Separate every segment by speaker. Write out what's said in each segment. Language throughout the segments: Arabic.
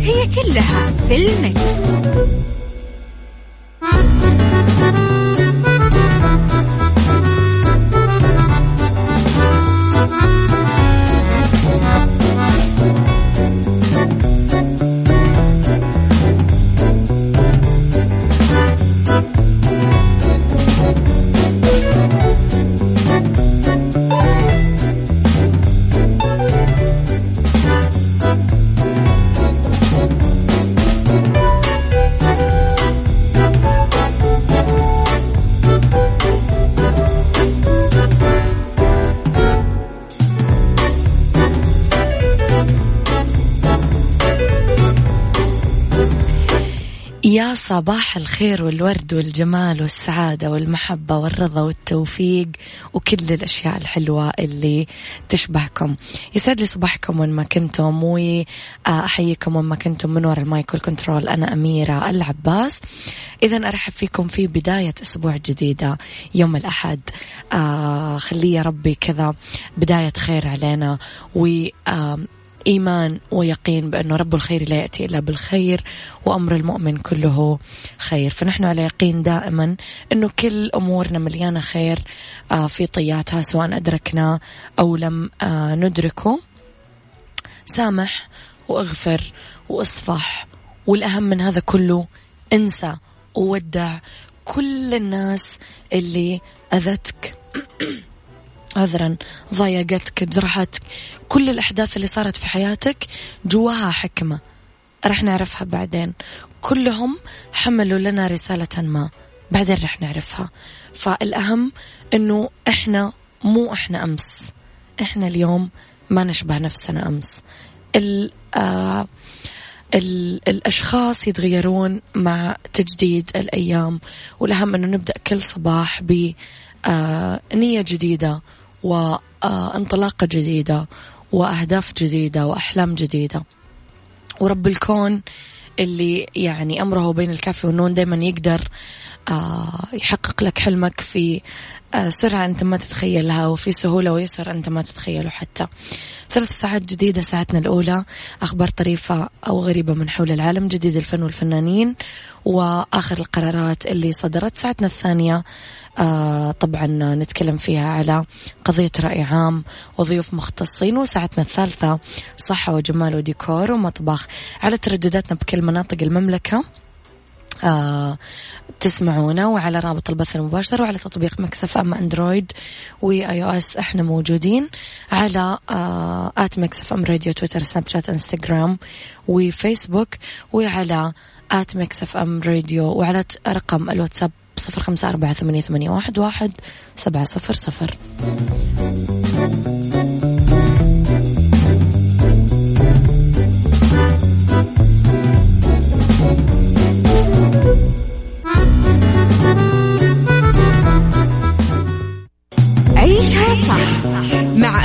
Speaker 1: هي كلها في المكس.
Speaker 2: صباح الخير والورد والجمال والسعادة والمحبة والرضا والتوفيق وكل الأشياء الحلوة اللي تشبهكم. يسعد لي صباحكم وين ما كنتم وأحييكم وين ما كنتم من وراء ال mic وال control. أنا أميرة العباس. إذا أرحب فيكم في بداية أسبوع جديدة يوم الأحد. آه خلي يا ربي كذا بداية خير علينا. و إيمان ويقين بأنه رب الخير لا يأتي إلا بالخير وأمر المؤمن كله خير. فنحن على يقين دائما أنه كل أمورنا مليانة خير آه، في طياتها سواء أدركنا أو لم آه، ندركه. سامح وأغفر وأصفح والأهم من هذا كله انسى وودع كل الناس اللي أذتك. عذرا ضايقتك جرحتك كل الأحداث اللي صارت في حياتك جواها حكمة. رح نعرفها بعدين. كلهم حملوا لنا رسالة ما. بعدين رح نعرفها. فالأهم أنه إحنا مو إحنا أمس. إحنا اليوم ما نشبه نفسنا أمس. ال آه ال الأشخاص يتغيرون مع تجديد الأيام. والأهم أنه نبدأ كل صباح بنية آه جديدة. وانطلاقة جديدة وأهداف جديدة وأحلام جديدة. ورب الكون اللي يعني أمره بين الكافي والنون دايما يقدر آه، يحقق لك حلمك في سرعة أنت ما تتخيلها وفي سهولة ويسر أنت ما تتخيله حتى. ثلاث ساعات جديدة ساعتنا الأولى أخبار طريفة أو غريبة من حول العالم جديد الفن والفنانين وآخر القرارات اللي صدرت. ساعتنا الثانية آه طبعا نتكلم فيها على قضية رأي عام وضيوف مختصين. وساعتنا الثالثة صحة وجمال وديكور ومطبخ. على تردداتنا بكل مناطق المملكة. آه تسمعونا وعلى رابط البث المباشر وعلى تطبيق Mix FM Android و iOS إحنا موجودين على آه at Mix FM Radio تويتر سناب شات إنستغرام وفيسبوك وعلى آت مكسف أم راديو وعلى رقم الواتساب صفر خمسة أربعة ثمانية, ثمانية واحد, واحد سبعة صفر صفر.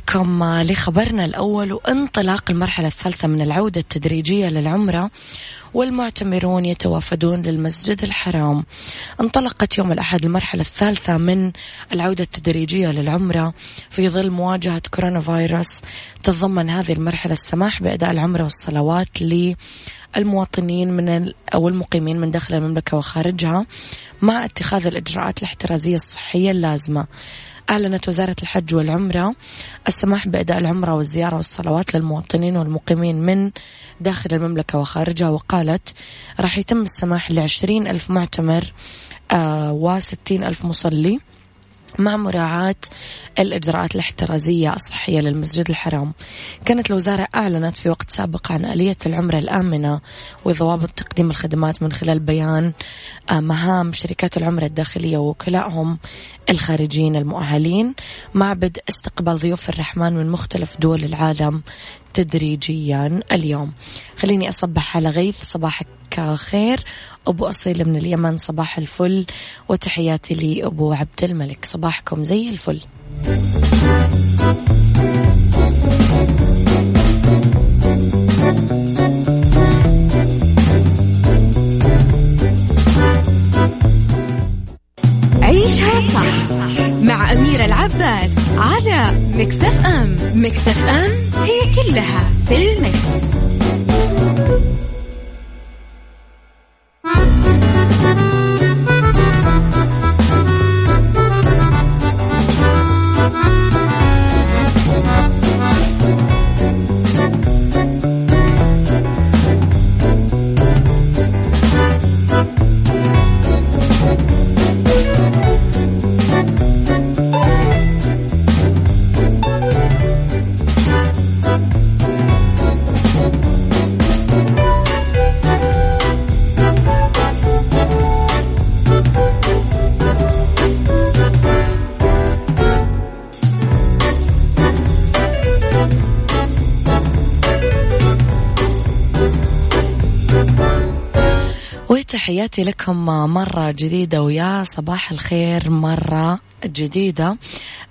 Speaker 2: لكم لخبرنا الأول وانطلاق المرحلة الثالثة من العودة التدريجية للعمرة والمعتمرون يتوافدون للمسجد الحرام. انطلقت يوم الأحد المرحلة الثالثة من العودة التدريجية للعمرة في ظل مواجهة كورونا فيروس تتضمن هذه المرحلة السماح بأداء العمرة والصلوات للمواطنين من أو المقيمين من داخل المملكة وخارجها مع اتخاذ الإجراءات الاحترازية الصحية اللازمة. أعلنت وزارة الحج والعمرة السماح بأداء العمرة والزيارة والصلوات للمواطنين والمقيمين من داخل المملكة وخارجها وقالت راح يتم السماح لعشرين ألف معتمر آه وستين ألف مصلي. مع مراعاة الإجراءات الاحترازية الصحية للمسجد الحرام. كانت الوزارة أعلنت في وقت سابق عن آلية العمرة الآمنة وضوابط تقديم الخدمات من خلال بيان آه، مهام شركات العمرة الداخلية ووكلائهم الخارجيين المؤهلين مع بدء استقبال ضيوف الرحمن من مختلف دول العالم تدريجيا اليوم. خليني أصبح على غيث صباحك خير. أبو أصيل من اليمن صباح الفل. وتحياتي لي أبو عبد الملك. صباحكم زي الفل.
Speaker 1: عيشها صح مع أميرة العباس على مكتف أم مكتف أم هي كلها في المكس. Thank you.
Speaker 2: تحياتي لكم مرة جديدة ويا صباح الخير مرة جديدة.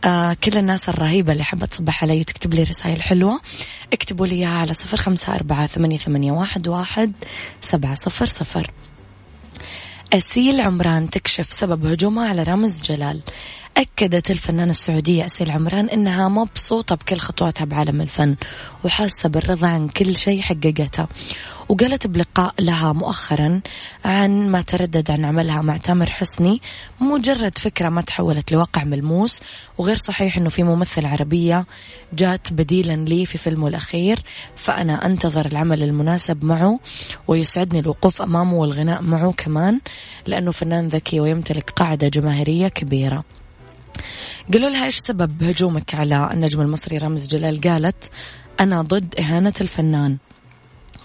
Speaker 2: آه كل الناس الرهيبة اللي حابة تصبح علي وتكتب لي رسائل حلوة اكتبوا لي على صفر خمسة أربعة ثمانية, ثمانية واحد, واحد سبعة صفر صفر. أسيل عمران تكشف سبب هجومها على رامز جلال. أكدت الفنانة السعودية أسيل عمران أنها مبسوطة بكل خطواتها بعالم الفن وحاسة بالرضا عن كل شيء حققته. وقالت بلقاء لها مؤخرا عن ما تردد عن عملها مع تامر حسني مجرد فكرة ما تحولت لواقع ملموس وغير صحيح أنه في ممثل عربية جات بديلا لي في فيلمه الأخير فأنا أنتظر العمل المناسب معه ويسعدني الوقوف أمامه والغناء معه كمان لأنه فنان ذكي ويمتلك قاعدة جماهيرية كبيرة. قالوا لها إيش سبب هجومك على النجم المصري رامز جلال؟ قالت أنا ضد إهانة الفنان.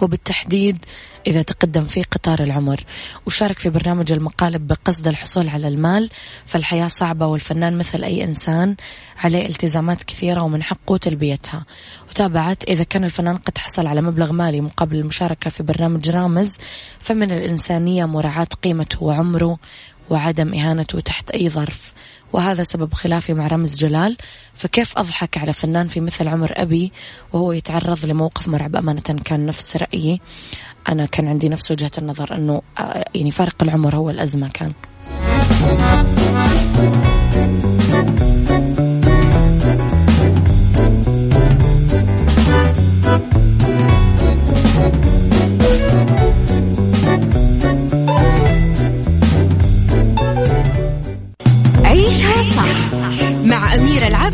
Speaker 2: وبالتحديد إذا تقدم في قطار العمر وشارك في برنامج المقالب بقصد الحصول على المال فالحياة صعبة والفنان مثل أي إنسان عليه التزامات كثيرة ومن حقه تلبيتها وتابعت إذا كان الفنان قد حصل على مبلغ مالي مقابل المشاركة في برنامج رامز فمن الإنسانية مراعاة قيمته وعمره وعدم إهانته تحت أي ظرف. وهذا سبب خلافي مع رمز جلال. فكيف أضحك على فنان في مثل عمر أبي وهو يتعرض لموقف مرعب؟ أمانة كان نفس رأيي. أنا كان عندي نفس وجهة النظر أنه آه، يعني فرق العمر هو الأزمة كان.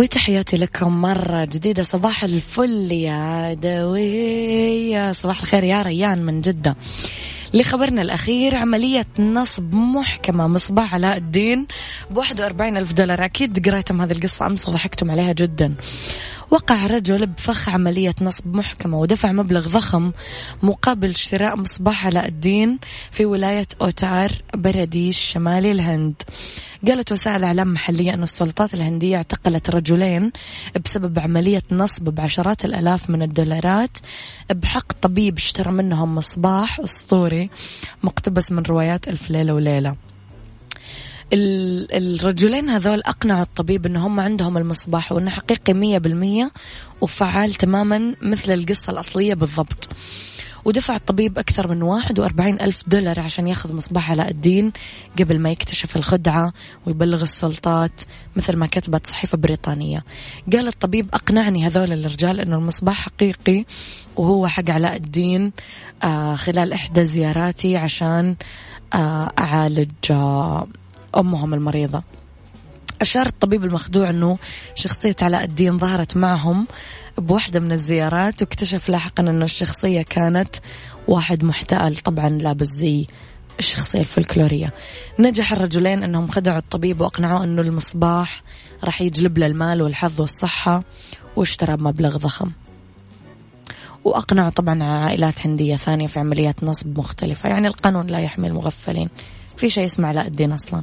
Speaker 2: وتحياتي لكم مرة جديدة. صباح الفل يا دوية صباح الخير يا ريان من جدة. لخبرنا الأخير عملية نصب محكمة مصباح علاء الدين ب 41 ألف دولار. أكيد قريتم هذه القصة أمس وضحكتم عليها جدا. وقع رجل بفخ عملية نصب محكمة ودفع مبلغ ضخم مقابل شراء مصباح علاء الدين في ولاية أوتار برديش شمالي الهند. قالت وسائل إعلام محلية أن السلطات الهندية اعتقلت رجلين بسبب عملية نصب بعشرات الآلاف من الدولارات بحق طبيب اشترى منهم مصباح أسطوري مقتبس من روايات ألف ليلة وليلة. الرجلين هذول أقنعوا الطبيب أنه هم عندهم المصباح وأنه حقيقي مية بالمية وفعال تماما مثل القصة الأصلية بالضبط. ودفع الطبيب أكثر من 41 ألف دولار عشان يأخذ مصباح علاء الدين قبل ما يكتشف الخدعة ويبلغ السلطات مثل ما كتبت صحيفة بريطانية. قال الطبيب أقنعني هذول الرجال أنه المصباح حقيقي وهو حق علاء الدين آه خلال إحدى زياراتي عشان آه أعالج آه أمهم المريضة. أشار الطبيب المخدوع أنه شخصية علاء الدين ظهرت معهم بواحدة من الزيارات واكتشف لاحقا أنه الشخصية كانت واحد محتأل طبعا لابس زي الشخصية الفلكلورية. نجح الرجلين أنهم خدعوا الطبيب وأقنعوه أنه المصباح راح يجلب له المال والحظ والصحة واشترى بمبلغ ضخم. وأقنعوا طبعا عائلات هندية ثانية في عمليات نصب مختلفة. يعني القانون لا يحمي المغفلين. في شيء اسمه علاء الدين أصلا.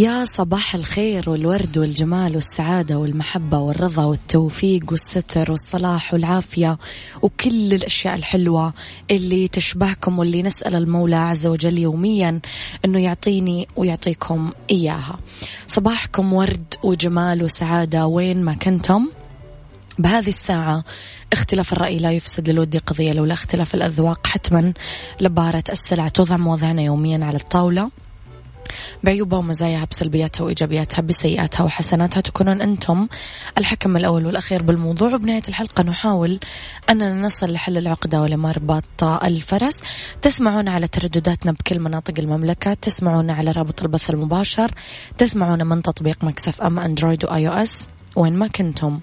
Speaker 2: يا صباح الخير والورد والجمال والسعادة والمحبة والرضا والتوفيق والستر والصلاح والعافية وكل الأشياء الحلوة اللي تشبهكم واللي نسأل المولى عز وجل يوميا أنه يعطيني ويعطيكم إياها. صباحكم ورد وجمال وسعادة وين ما كنتم. بهذه الساعة اختلاف الرأي لا يفسد للود قضية لولا اختلاف الأذواق حتما لبارة السلع توضع مواضعنا يوميا على الطاولة. بعيوبها ومزاياها بسلبياتها وإيجابياتها بسيئاتها وحسناتها. تكونون أنتم الحكم الأول والأخير بالموضوع. وبنهاية الحلقة نحاول أننا نصل لحل العقدة ولمربط الفرس. تسمعون على تردداتنا بكل مناطق المملكة. تسمعون على رابط البث المباشر. تسمعون من تطبيق Mix FM أندرويد و iOS. وين ما كنتم.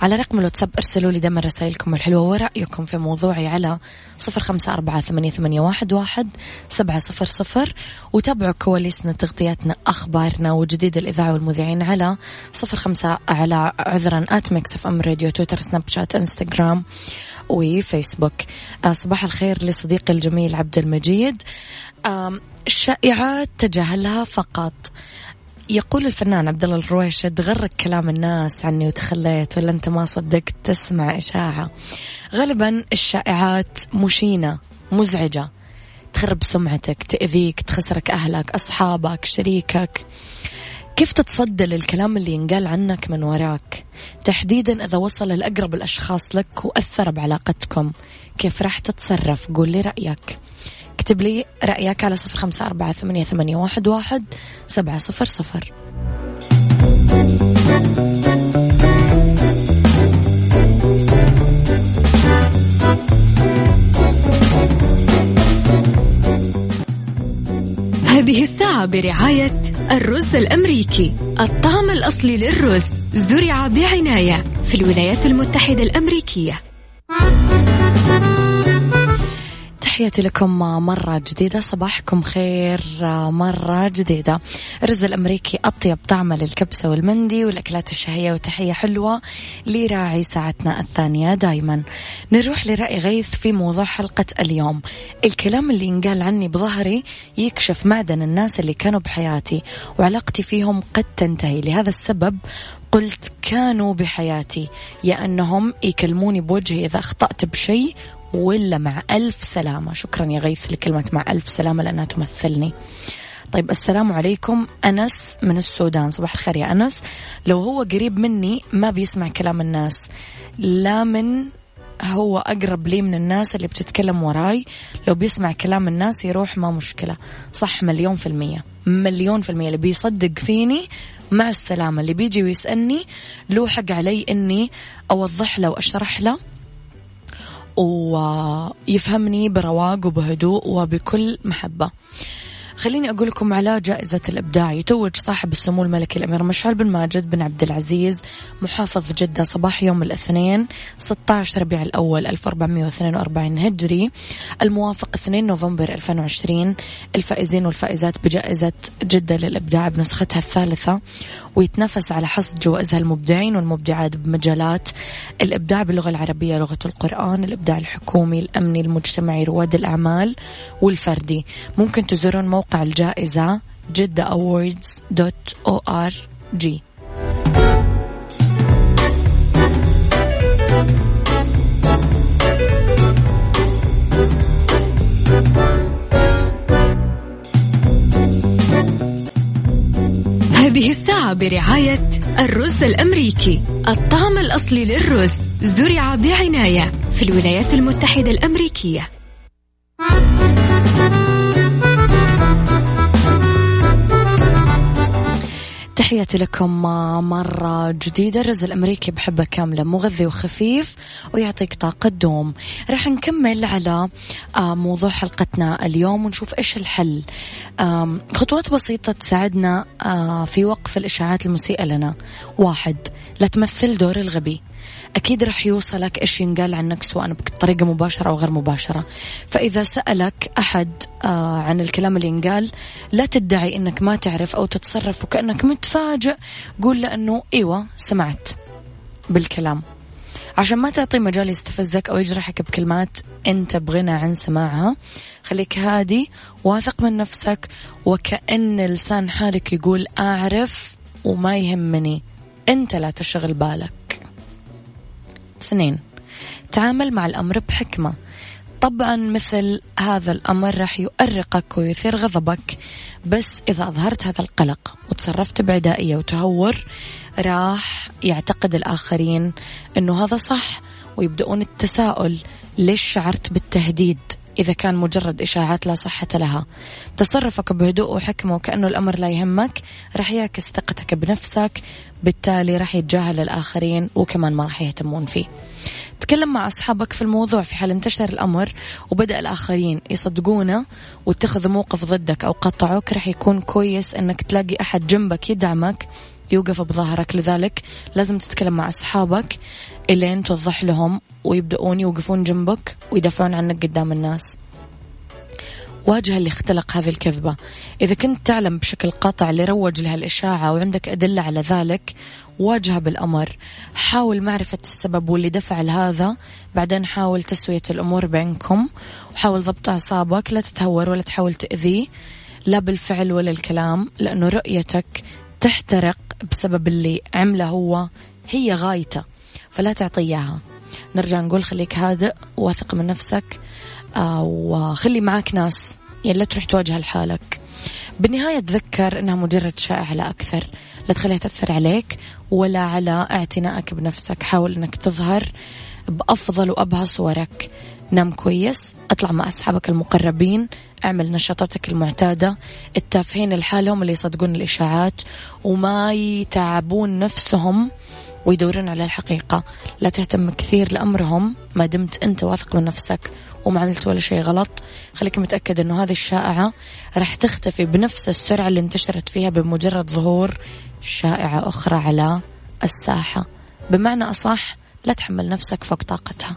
Speaker 2: على رقم الواتساب ارسلوا لي دائما رسائلكم الحلوة ورأيكم في موضوعي على صفر خمسة أربعة ثمانية, واحد, سبعة صفر صفر. وتابعوا كواليسنا تغطياتنا أخبارنا وجديد الإذاعة والمذيعين على صفر خمسة على عذرا at Mix FM Radio تويتر سناب شات إنستغرام وفيسبوك. آه، صباح الخير لصديقي الجميل عبد المجيد. الشائعات تجاهلها فقط. يقول الفنان عبد الله الرويشد غرك كلام الناس عني وتخليت ولا أنت ما صدقت؟ تسمع إشاعة. غالبا الشائعات مشينة مزعجة. تخرب سمعتك تأذيك تخسرك أهلك أصحابك شريكك. كيف تتصدى للكلام اللي ينقال عنك من وراك؟ تحديدا إذا وصل الأقرب الأشخاص لك وأثر بعلاقتكم. كيف راح تتصرف؟ قول لي رأيك. اكتب لي رأيك على صفر خمسة أربعة ثمانية, ثمانية واحد, واحد سبعة صفر صفر.
Speaker 1: هذه الساعة برعاية الرز الأمريكي. الطعم الأصلي للرز زرع بعناية في الولايات المتحدة الأمريكية.
Speaker 2: تحياتي لكم مرة جديدة صباحكم خير مرة جديدة. الرز الأمريكي أطيب طعمة للكبسة والمندي والأكلات الشهية وتحية حلوة لراعي ساعتنا الثانية دايما. نروح لرأي غيث في موضوع حلقة اليوم. الكلام اللي ينقال عني بظهري يكشف معدن الناس اللي كانوا بحياتي وعلاقتي فيهم قد تنتهي. لهذا السبب قلت كانوا بحياتي يا أنهم يكلموني بوجهي إذا أخطأت بشيء ولا مع ألف سلامة. شكرا يا غيث لكلمة مع ألف سلامة لأنها تمثلني. طيب السلام عليكم. أنس من السودان. صباح الخير يا أنس. لو هو قريب مني ما بيسمع كلام الناس. لا من هو أقرب لي من الناس اللي بتتكلم وراي. لو بيسمع كلام الناس يروح ما مشكلة. صح مليون في المية. مليون في المية. اللي بيصدق فيني مع السلامة. اللي بيجي ويسألني له حق علي إني أوضح له وأشرح له ويفهمني برواق وبهدوء وبكل محبة. خليني أقول لكم على جائزة الإبداع. يتوج صاحب السمو الملكي الأمير مشعل بن ماجد بن عبد العزيز محافظ جدة صباح يوم الاثنين 16 ربيع الأول 1442 هجري. الموافق 2 نوفمبر 2020 الفائزين والفائزات بجائزة جدة للإبداع بنسختها الثالثة. ويتنافس على حصد جوائزها المبدعين والمبدعات بمجالات الإبداع باللغة العربية لغة القرآن الإبداع الحكومي الأمني المجتمعي رواد الأعمال والفردي. ممكن تزورون موقع الجائزة جدة awards dot O R G
Speaker 1: هذه الساعة برعاية الرز الأمريكي. الطعم الأصلي للرز زرع بعناية في الولايات المتحدة الأمريكية.
Speaker 2: تحياتي لكم مرة جديدة. الرز الأمريكي بحبة كاملة مغذي وخفيف ويعطيك طاقة دوم. راح نكمل على آه، موضوع حلقتنا اليوم ونشوف إيش الحل. خطوات بسيطة تساعدنا آه، في وقف الإشاعات المسيئة لنا. واحد لا تمثل دور الغبي. أكيد رح يوصلك إيش ينقال عنك سواء بطريقة مباشرة أو غير مباشرة. فإذا سألك أحد آه عن الكلام اللي ينقال لا تدعي أنك ما تعرف أو تتصرف وكأنك متفاجئ. قول له أنه إيوة سمعت بالكلام. عشان ما تعطي مجال يستفزك أو يجرحك بكلمات أنت بغنى عن سماعها خليك هادي واثق من نفسك وكأن لسان حالك يقول أعرف وما يهمني. أنت لا تشغل بالك. اثنين تعامل مع الأمر بحكمة. طبعا مثل هذا الأمر راح يؤرقك ويثير غضبك بس إذا أظهرت هذا القلق وتصرفت بعدائية وتهور راح يعتقد الآخرين أنه هذا صح ويبدأون التساؤل ليش شعرت بالتهديد؟ إذا كان مجرد إشاعات لا صحة لها. تصرفك بهدوء وحكمة وكأنه الأمر لا يهمك. راح يعكس ثقتك بنفسك. بالتالي راح يتجاهل الآخرين وكمان ما راح يهتمون فيه. تكلم مع أصحابك في الموضوع في حال انتشر الأمر وبدأ الآخرين يصدقونه واتخذوا موقف ضدك أو قطعوك. راح يكون كويس أنك تلاقي أحد جنبك يدعمك يوقف بظهرك. لذلك لازم تتكلم مع أصحابك إلين توضح لهم ويبدأون يوقفون جنبك ويدافعون عنك قدام الناس. واجه اللي اختلق هذه الكذبة. إذا كنت تعلم بشكل قاطع اللي روج لها الإشاعة وعندك أدلة على ذلك واجه بالأمر. حاول معرفة السبب واللي دفع لهذا. بعدين حاول تسوية الأمور بينكم. وحاول ضبط أعصابك. لا تتهور ولا تحاول تأذيه لا بالفعل ولا الكلام لأنه رؤيتك تحترق. بسبب اللي عمله هو. هي غايته فلا تعطيه إياها. نرجع نقول خليك هادئ واثق من نفسك آه، وخلي معك ناس يعني لا تروح تواجه لحالك. بالنهاية تذكر أنها مجرد شائعة لا أكثر. لا تخليها تأثر عليك ولا على اعتنائك بنفسك. حاول أنك تظهر بأفضل وأبهى صورك. نام كويس أطلع مع أصحابك المقربين أعمل نشاطاتك المعتادة. التافهين لحالهم اللي يصدقون الإشاعات وما يتعبون نفسهم ويدورون على الحقيقة. لا تهتم كثير لأمرهم ما دمت أنت واثق من نفسك وما عملت ولا شيء غلط. خليك متأكد أنه هذه الشائعة راح تختفي بنفس السرعة اللي انتشرت فيها بمجرد ظهور شائعة أخرى على الساحة. بمعنى أصح لا تحمل نفسك فوق طاقتها.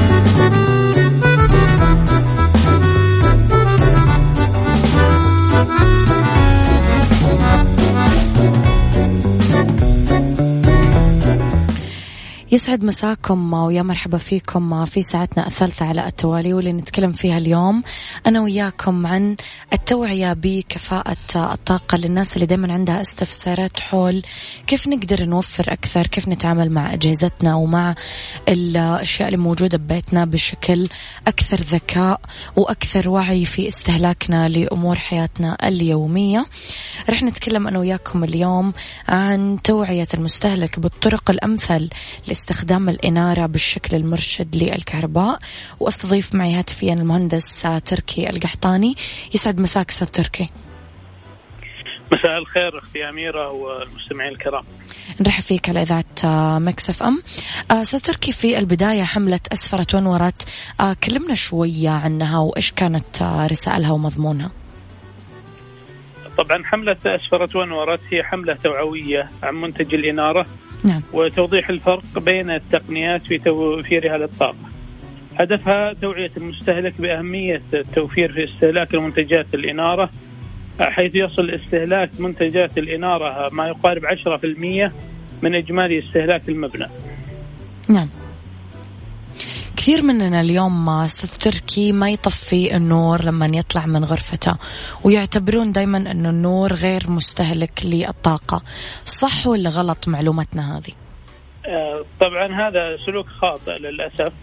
Speaker 2: يسعد مساكم ويا مرحبا فيكم في ساعتنا الثالثة على التوالي واللي نتكلم فيها اليوم. أنا وياكم عن التوعية بكفاءة الطاقة للناس اللي دائما عندها استفسارات حول كيف نقدر نوفر أكثر كيف نتعامل مع أجهزتنا ومع الأشياء اللي موجودة ببيتنا بشكل أكثر ذكاء وأكثر وعي في استهلاكنا لأمور حياتنا اليومية. رح نتكلم أنا وياكم اليوم عن توعية المستهلك بالطرق الأمثل استخدام الإنارة بالشكل المرشد للكهرباء وأستضيف معي هاتفيا المهندس تركي القحطاني يسعد مساك أستاذ تركي
Speaker 3: مساء الخير أختي أميرة والمستمعين الكرام.
Speaker 2: نرحب فيك على إذاعة مكسف إم. أستاذ تركي في البداية حمله أسفرت ونورت آه، كلمنا شوية عنها وإيش كانت آه، رسائلها ومضمونها.
Speaker 3: طبعا حملة أسفرت ونورت هي حملة توعوية عن منتج الإنارة
Speaker 2: نعم.
Speaker 3: وتوضيح الفرق بين التقنيات في توفيرها للطاقة هدفها توعية المستهلك بأهمية التوفير في استهلاك المنتجات الإنارة حيث يصل استهلاك منتجات الإنارة ما يقارب 10% من إجمالي استهلاك المبنى.
Speaker 2: نعم. كثير مننا اليوم أستاذ تركي ما يطفي النور لما يطلع من غرفته ويعتبرون دائما إنه النور غير مستهلك للطاقة. صح ولا غلط معلومتنا هذه؟
Speaker 3: آه، طبعا هذا سلوك خاطئ للأسف.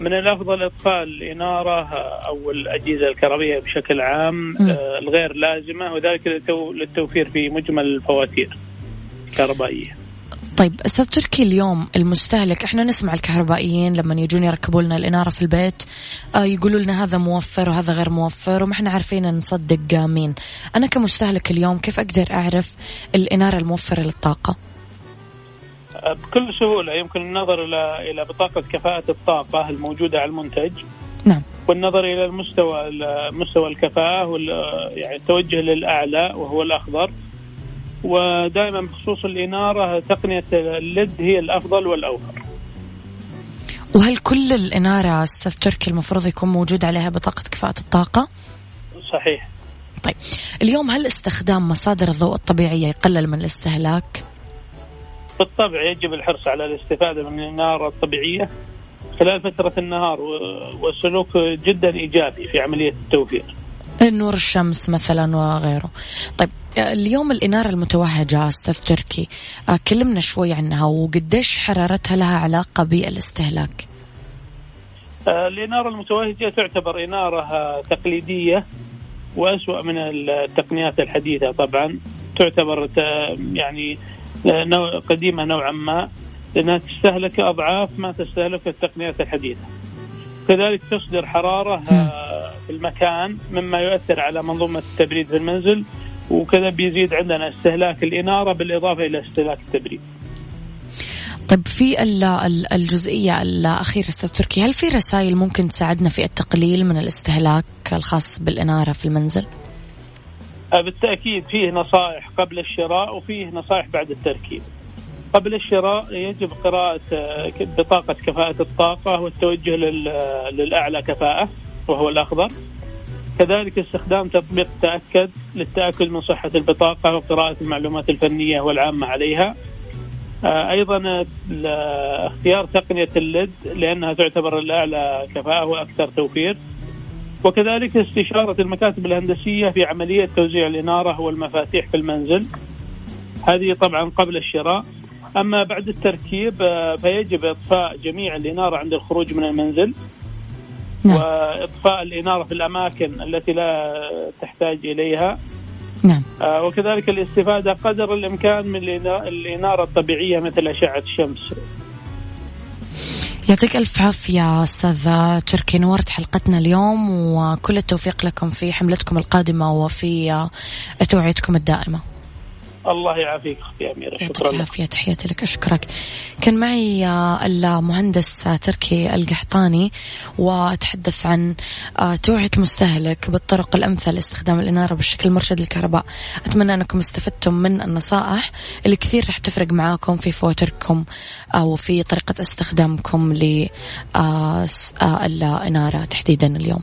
Speaker 3: من الأفضل اطفاء الاناره أو الأجهزة الكهربائية بشكل عام آه، الغير لازمة وذلك للتوفير في مجمل الفواتير الكهربائية.
Speaker 2: طيب أستاذ تركي اليوم المستهلك إحنا نسمع الكهربائيين لما يجون يركبوا لنا الإنارة في البيت آه يقولوا لنا هذا موفر وهذا غير موفر وما إحنا عارفين نصدق مين. أنا كمستهلك اليوم كيف أقدر أعرف الإنارة الموفرة للطاقة؟
Speaker 3: آه، بكل سهولة يمكن النظر إلى إلى بطاقة كفاءة الطاقة الموجودة على المنتج.
Speaker 2: نعم.
Speaker 3: والنظر إلى المستوى مستوى الكفاءة يعني التوجه للأعلى وهو الأخضر. ودائما بخصوص الإنارة تقنية الليد هي الأفضل والأوفر
Speaker 2: وهل كل الإنارة أستاذ تركي المفروض يكون موجود عليها بطاقة كفاءة الطاقة؟
Speaker 3: صحيح
Speaker 2: طيب اليوم هل استخدام مصادر الضوء الطبيعية يقلل من الاستهلاك؟
Speaker 3: بالطبع يجب الحرص على الاستفادة من الإنارة الطبيعية خلال فترة النهار والسلوك جدا إيجابي في عملية التوفير
Speaker 2: نور الشمس مثلا وغيره طيب اليوم الإنارة المتوهجة أستاذ تركي آه، كلمنا شوي عنها وقديش حرارتها لها علاقة بالاستهلاك؟
Speaker 3: آه، الإنارة المتوهجة تعتبر إنارة تقليدية وأسوأ من التقنيات الحديثة طبعا. تعتبر يعني آه، قديمة نوعا ما لأنها تستهلك أضعاف ما تستهلك التقنيات الحديثة. كذلك تصدر حرارة في المكان مما يؤثر على منظومة التبريد في المنزل وكذا بيزيد عندنا استهلاك الإنارة بالإضافة إلى استهلاك التبريد.
Speaker 2: طيب في الجزئية الأخيرة أستاذ تركي هل في رسائل ممكن تساعدنا في التقليل من الاستهلاك الخاص بالإنارة في المنزل؟
Speaker 3: آه، بالتأكيد فيه نصائح قبل الشراء وفيه نصائح بعد التركيب. قبل الشراء يجب قراءة آه، بطاقة كفاءة الطاقة والتوجه للأعلى كفاءة وهو الأخضر. كذلك استخدام تطبيق تأكد للتأكد من صحة البطاقة وقراءة المعلومات الفنية والعامة عليها. آه، أيضا اختيار تقنية الليد لأنها تعتبر الأعلى كفاءة وأكثر توفير. وكذلك استشارة المكاتب الهندسية في عملية توزيع الإنارة والمفاتيح في المنزل. هذه طبعا قبل الشراء. أما بعد التركيب آه، فيجب إطفاء جميع الإنارة عند الخروج من المنزل. نعم. وإطفاء الإنارة في الأماكن التي لا تحتاج إليها.
Speaker 2: نعم.
Speaker 3: آه وكذلك الاستفادة قدر الإمكان من الاناره الطبيعية مثل أشعة الشمس.
Speaker 2: يعطيك ألف عافية أستاذ تركي نورت حلقتنا اليوم وكل التوفيق لكم في حملتكم القادمة وفي توعيتكم الدائمة.
Speaker 3: الله يعافيك أختي
Speaker 2: أميرة.
Speaker 3: شكرا لك.
Speaker 2: العافية تحياتي لك أشكرك. كان معي آه، المهندس آه، تركي القحطاني وتحدث عن آه، توعية المستهلك بالطرق الأمثل لاستخدام الإنارة بالشكل المرشد للكهرباء. أتمنى أنكم استفدتم من النصائح. اللي كثير رح تفرق معاكم في فواتركم أو في طريقة استخدامكم للإنارة تحديدا اليوم.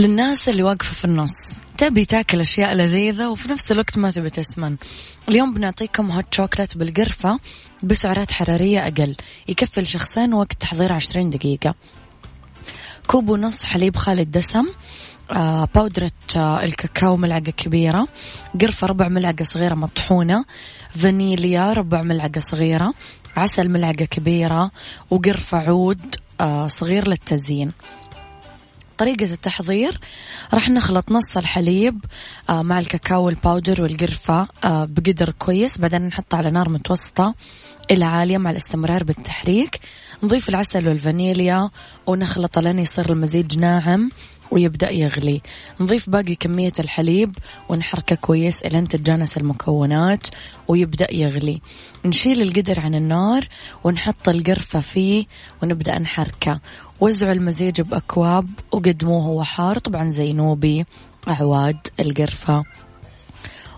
Speaker 2: للناس اللي واقفة في النص. تبي تاكل أشياء لذيذة وفي نفس الوقت ما تبي تسمن. اليوم بنعطيكم هوت شوكلت بالقرفة بسعرات حرارية أقل. يكفي لشخصين وقت تحضير عشرين دقيقة. كوب ونص حليب خالي الدسم آه باودرة آه الكاكاو ملعقة كبيرة. قرفة ربع ملعقة صغيرة مطحونة. فانيليا ربع ملعقة صغيرة. عسل ملعقة كبيرة. وقرفة عود آه صغير للتزيين. طريقة التحضير. راح نخلط نص الحليب آه، مع الكاكاو الباودر والقرفة آه، بقدر كويس. بعدين نحطه على نار متوسطة إلى عالية مع الاستمرار بالتحريك. نضيف العسل والفانيليا ونخلط لين يصير المزيج ناعم ويبدأ يغلي. نضيف باقي كمية الحليب ونحركه كويس إلين تتجانس المكونات ويبدأ يغلي. نشيل القدر عن النار ونحط القرفة فيه ونبدأ نحركه. وزعوا المزيج بأكواب وقدموه هو حار طبعا زينوه بأعواد القرفة.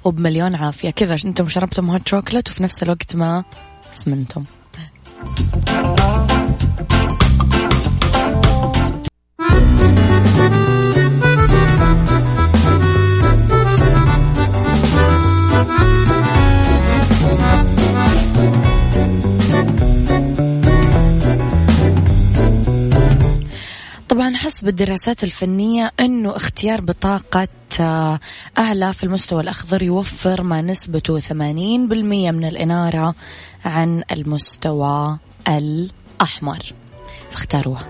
Speaker 2: وبمليون عافية. كذا أنتم شربتم هوت شوكلت وفي نفس الوقت ما سمنتم. طبعا حسب الدراسات الفنية أنه اختيار بطاقة آه، أعلى في المستوى الأخضر يوفر ما نسبته 80% من الإنارة عن المستوى الأحمر. فاختاروها.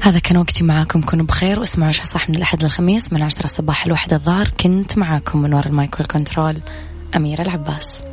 Speaker 2: هذا كان وقتي معاكم. كونوا بخير واسمعوا صح من الأحد للخميس من عشرة الصباح الواحدة الظهر. كنت معاكم من وراء المايك والكنترول. أميرة العباس.